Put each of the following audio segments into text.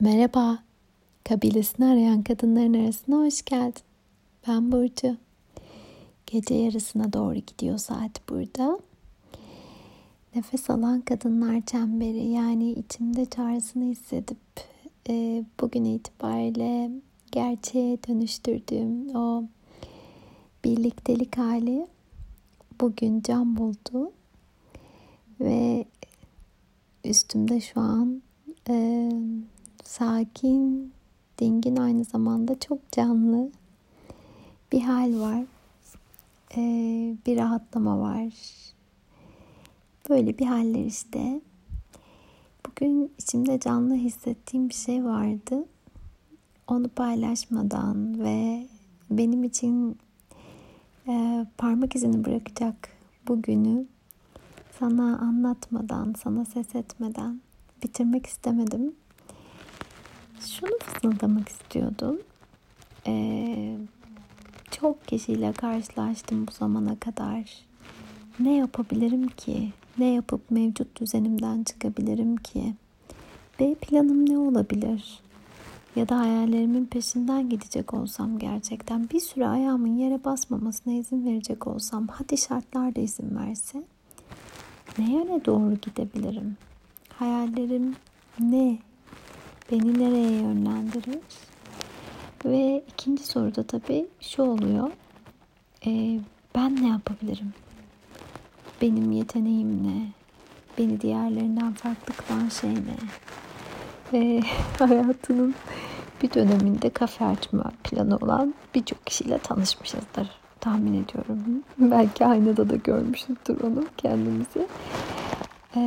Merhaba, kabilesini arayan kadınların arasına hoş geldin. Ben Burcu. Gece yarısına doğru gidiyor saat burada. Nefes alan kadınlar çemberi yani içimde çağrısını hissedip e, bugün itibariyle gerçeğe dönüştürdüğüm o birliktelik hali bugün can buldu ve üstümde şu an e, sakin, dingin aynı zamanda çok canlı bir hal var. Ee, bir rahatlama var. Böyle bir haller işte. Bugün içimde canlı hissettiğim bir şey vardı. Onu paylaşmadan ve benim için e, parmak izini bırakacak bugünü sana anlatmadan, sana ses etmeden bitirmek istemedim şunu fısıldamak istiyordum. Ee, çok kişiyle karşılaştım bu zamana kadar. Ne yapabilirim ki? Ne yapıp mevcut düzenimden çıkabilirim ki? B planım ne olabilir? Ya da hayallerimin peşinden gidecek olsam gerçekten bir süre ayağımın yere basmamasına izin verecek olsam hadi şartlar da izin verse ne yöne doğru gidebilirim? Hayallerim ne? Beni nereye yönlendirir? Ve ikinci soruda tabii şu oluyor. E, ben ne yapabilirim? Benim yeteneğim ne? Beni diğerlerinden farklı kılan şey ne? Ve hayatının bir döneminde kafe açma planı olan birçok kişiyle tanışmışızdır tahmin ediyorum. Belki aynada da görmüşüzdür onu kendimizi. Ee,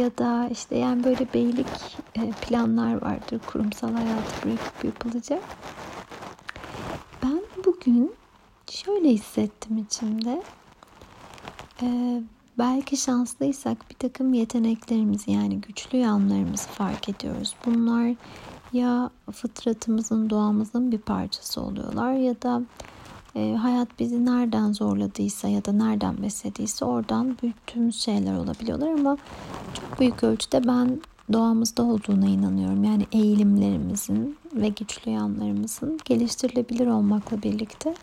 ya da işte yani böyle beylik e, planlar vardır kurumsal hayatı bırakıp yapılacak. Ben bugün şöyle hissettim içimde. Ee, belki şanslıysak bir takım yeteneklerimizi yani güçlü yanlarımızı fark ediyoruz. Bunlar ya fıtratımızın, doğamızın bir parçası oluyorlar ya da e, hayat bizi nereden zorladıysa ya da nereden beslediyse oradan büyüttüğümüz şeyler olabiliyorlar ama çok büyük ölçüde ben doğamızda olduğuna inanıyorum. Yani eğilimlerimizin ve güçlü yanlarımızın geliştirilebilir olmakla birlikte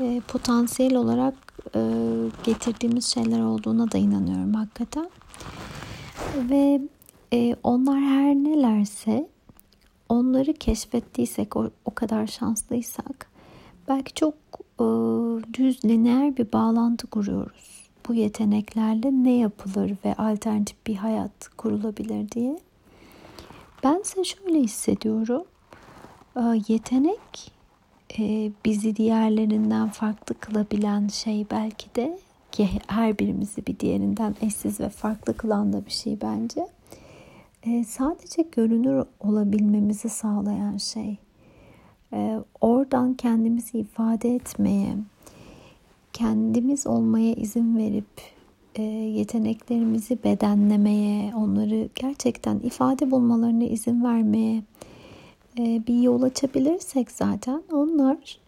e, potansiyel olarak e, getirdiğimiz şeyler olduğuna da inanıyorum hakikaten. Ve e, onlar her nelerse onları keşfettiysek, o, o kadar şanslıysak belki çok e, düz lineer bir bağlantı kuruyoruz. Bu yeteneklerle ne yapılır ve alternatif bir hayat kurulabilir diye. Bense şöyle hissediyorum. E, yetenek e, bizi diğerlerinden farklı kılabilen şey belki de ki her birimizi bir diğerinden eşsiz ve farklı kılan da bir şey bence. E, sadece görünür olabilmemizi sağlayan şey e, oradan kendimizi ifade etmeye, kendimiz olmaya izin verip e, yeteneklerimizi bedenlemeye, onları gerçekten ifade bulmalarına izin vermeye e, bir yol açabilirsek zaten onlar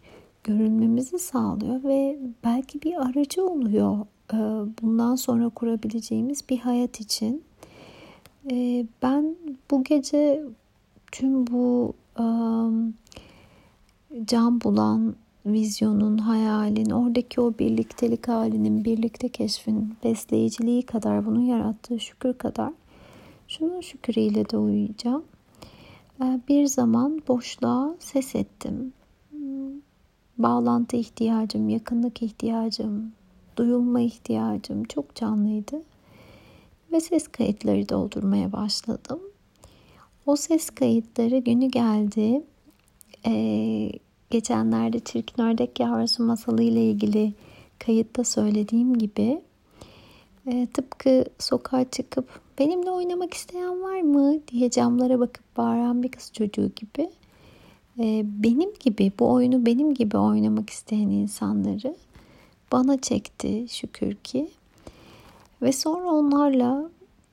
görünmemizi sağlıyor ve belki bir aracı oluyor e, bundan sonra kurabileceğimiz bir hayat için. E, ben bu gece tüm bu um, can bulan vizyonun, hayalin, oradaki o birliktelik halinin, birlikte keşfin besleyiciliği kadar, bunun yarattığı şükür kadar şunun şükürüyle de uyuyacağım. Ee, bir zaman boşluğa ses ettim. Bağlantı ihtiyacım, yakınlık ihtiyacım, duyulma ihtiyacım çok canlıydı. Ve ses kayıtları doldurmaya başladım. O ses kayıtları günü geldi ee, geçenlerde Çirkin Ördek Yavrusu masalı ile ilgili kayıtta söylediğim gibi e, tıpkı sokağa çıkıp benimle oynamak isteyen var mı diye camlara bakıp bağıran bir kız çocuğu gibi e, benim gibi bu oyunu benim gibi oynamak isteyen insanları bana çekti şükür ki ve sonra onlarla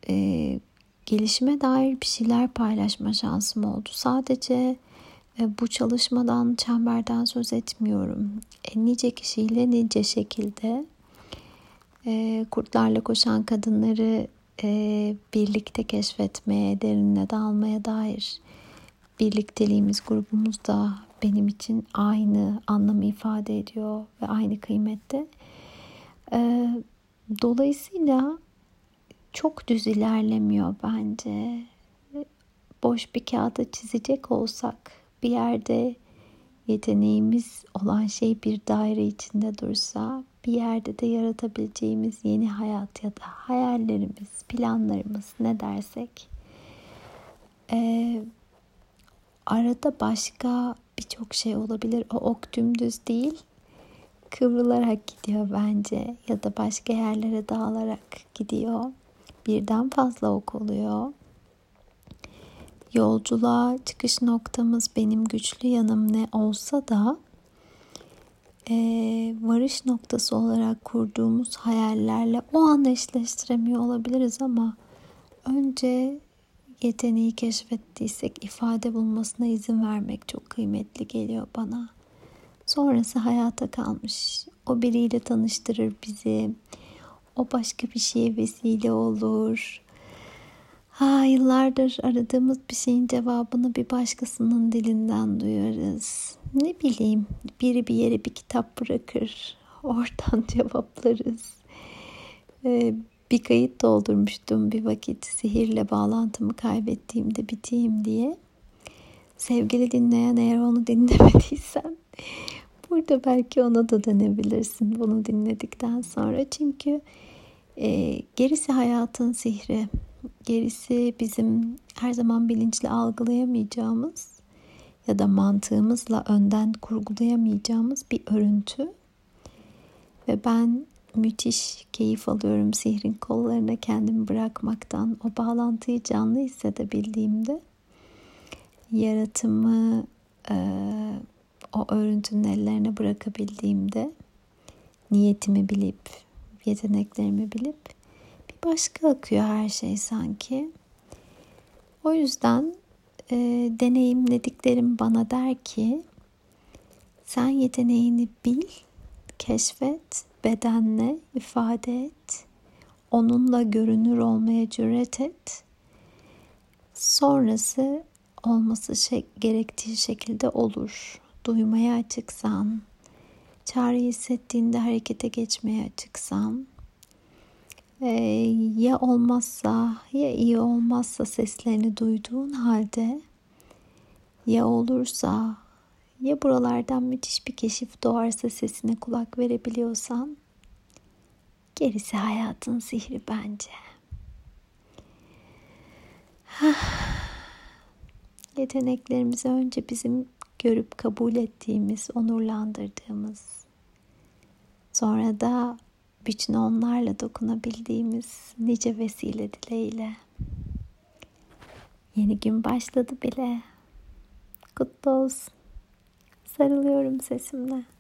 e, gelişime dair bir şeyler paylaşma şansım oldu. Sadece bu çalışmadan, çemberden söz etmiyorum. E, nice kişiyle nice şekilde e, kurtlarla koşan kadınları e, birlikte keşfetmeye, derinine dalmaya dair birlikteliğimiz, grubumuz da benim için aynı anlamı ifade ediyor ve aynı kıymette. Dolayısıyla çok düz ilerlemiyor bence. Boş bir kağıda çizecek olsak bir yerde yeteneğimiz olan şey bir daire içinde dursa bir yerde de yaratabileceğimiz yeni hayat ya da hayallerimiz, planlarımız ne dersek e, arada başka birçok şey olabilir. O ok dümdüz değil kıvrılarak gidiyor bence ya da başka yerlere dağılarak gidiyor. Birden fazla ok oluyor. Yolculuğa çıkış noktamız benim güçlü yanım ne olsa da e, varış noktası olarak kurduğumuz hayallerle o anda eşleştiremiyor olabiliriz ama önce yeteneği keşfettiysek ifade bulmasına izin vermek çok kıymetli geliyor bana. Sonrası hayata kalmış. O biriyle tanıştırır bizi. O başka bir şeye vesile olur. Ha, yıllardır aradığımız bir şeyin cevabını bir başkasının dilinden duyarız. Ne bileyim biri bir yere bir kitap bırakır. Oradan cevaplarız. Ee, bir kayıt doldurmuştum bir vakit sihirle bağlantımı kaybettiğimde biteyim diye. Sevgili dinleyen eğer onu dinlemediysen burada belki ona da dönebilirsin bunu dinledikten sonra. Çünkü e, gerisi hayatın sihri. Gerisi bizim her zaman bilinçli algılayamayacağımız ya da mantığımızla önden kurgulayamayacağımız bir örüntü. Ve ben müthiş keyif alıyorum sihrin kollarına kendimi bırakmaktan. O bağlantıyı canlı hissedebildiğimde yaratımı e, o örüntünün ellerine bırakabildiğimde niyetimi bilip yeteneklerimi bilip başka akıyor her şey sanki. O yüzden e, deneyimlediklerim bana der ki sen yeteneğini bil, keşfet, bedenle ifade et, onunla görünür olmaya cüret et. Sonrası olması şey, gerektiği şekilde olur. Duymaya açıksan, çağrı hissettiğinde harekete geçmeye açıksan, ee, ya olmazsa ya iyi olmazsa seslerini duyduğun halde ya olursa ya buralardan müthiş bir keşif doğarsa sesine kulak verebiliyorsan gerisi hayatın sihri bence. Yeteneklerimizi önce bizim görüp kabul ettiğimiz, onurlandırdığımız, sonra da bütün onlarla dokunabildiğimiz nice vesile dileğiyle. Yeni gün başladı bile. Kutlu olsun. Sarılıyorum sesimle.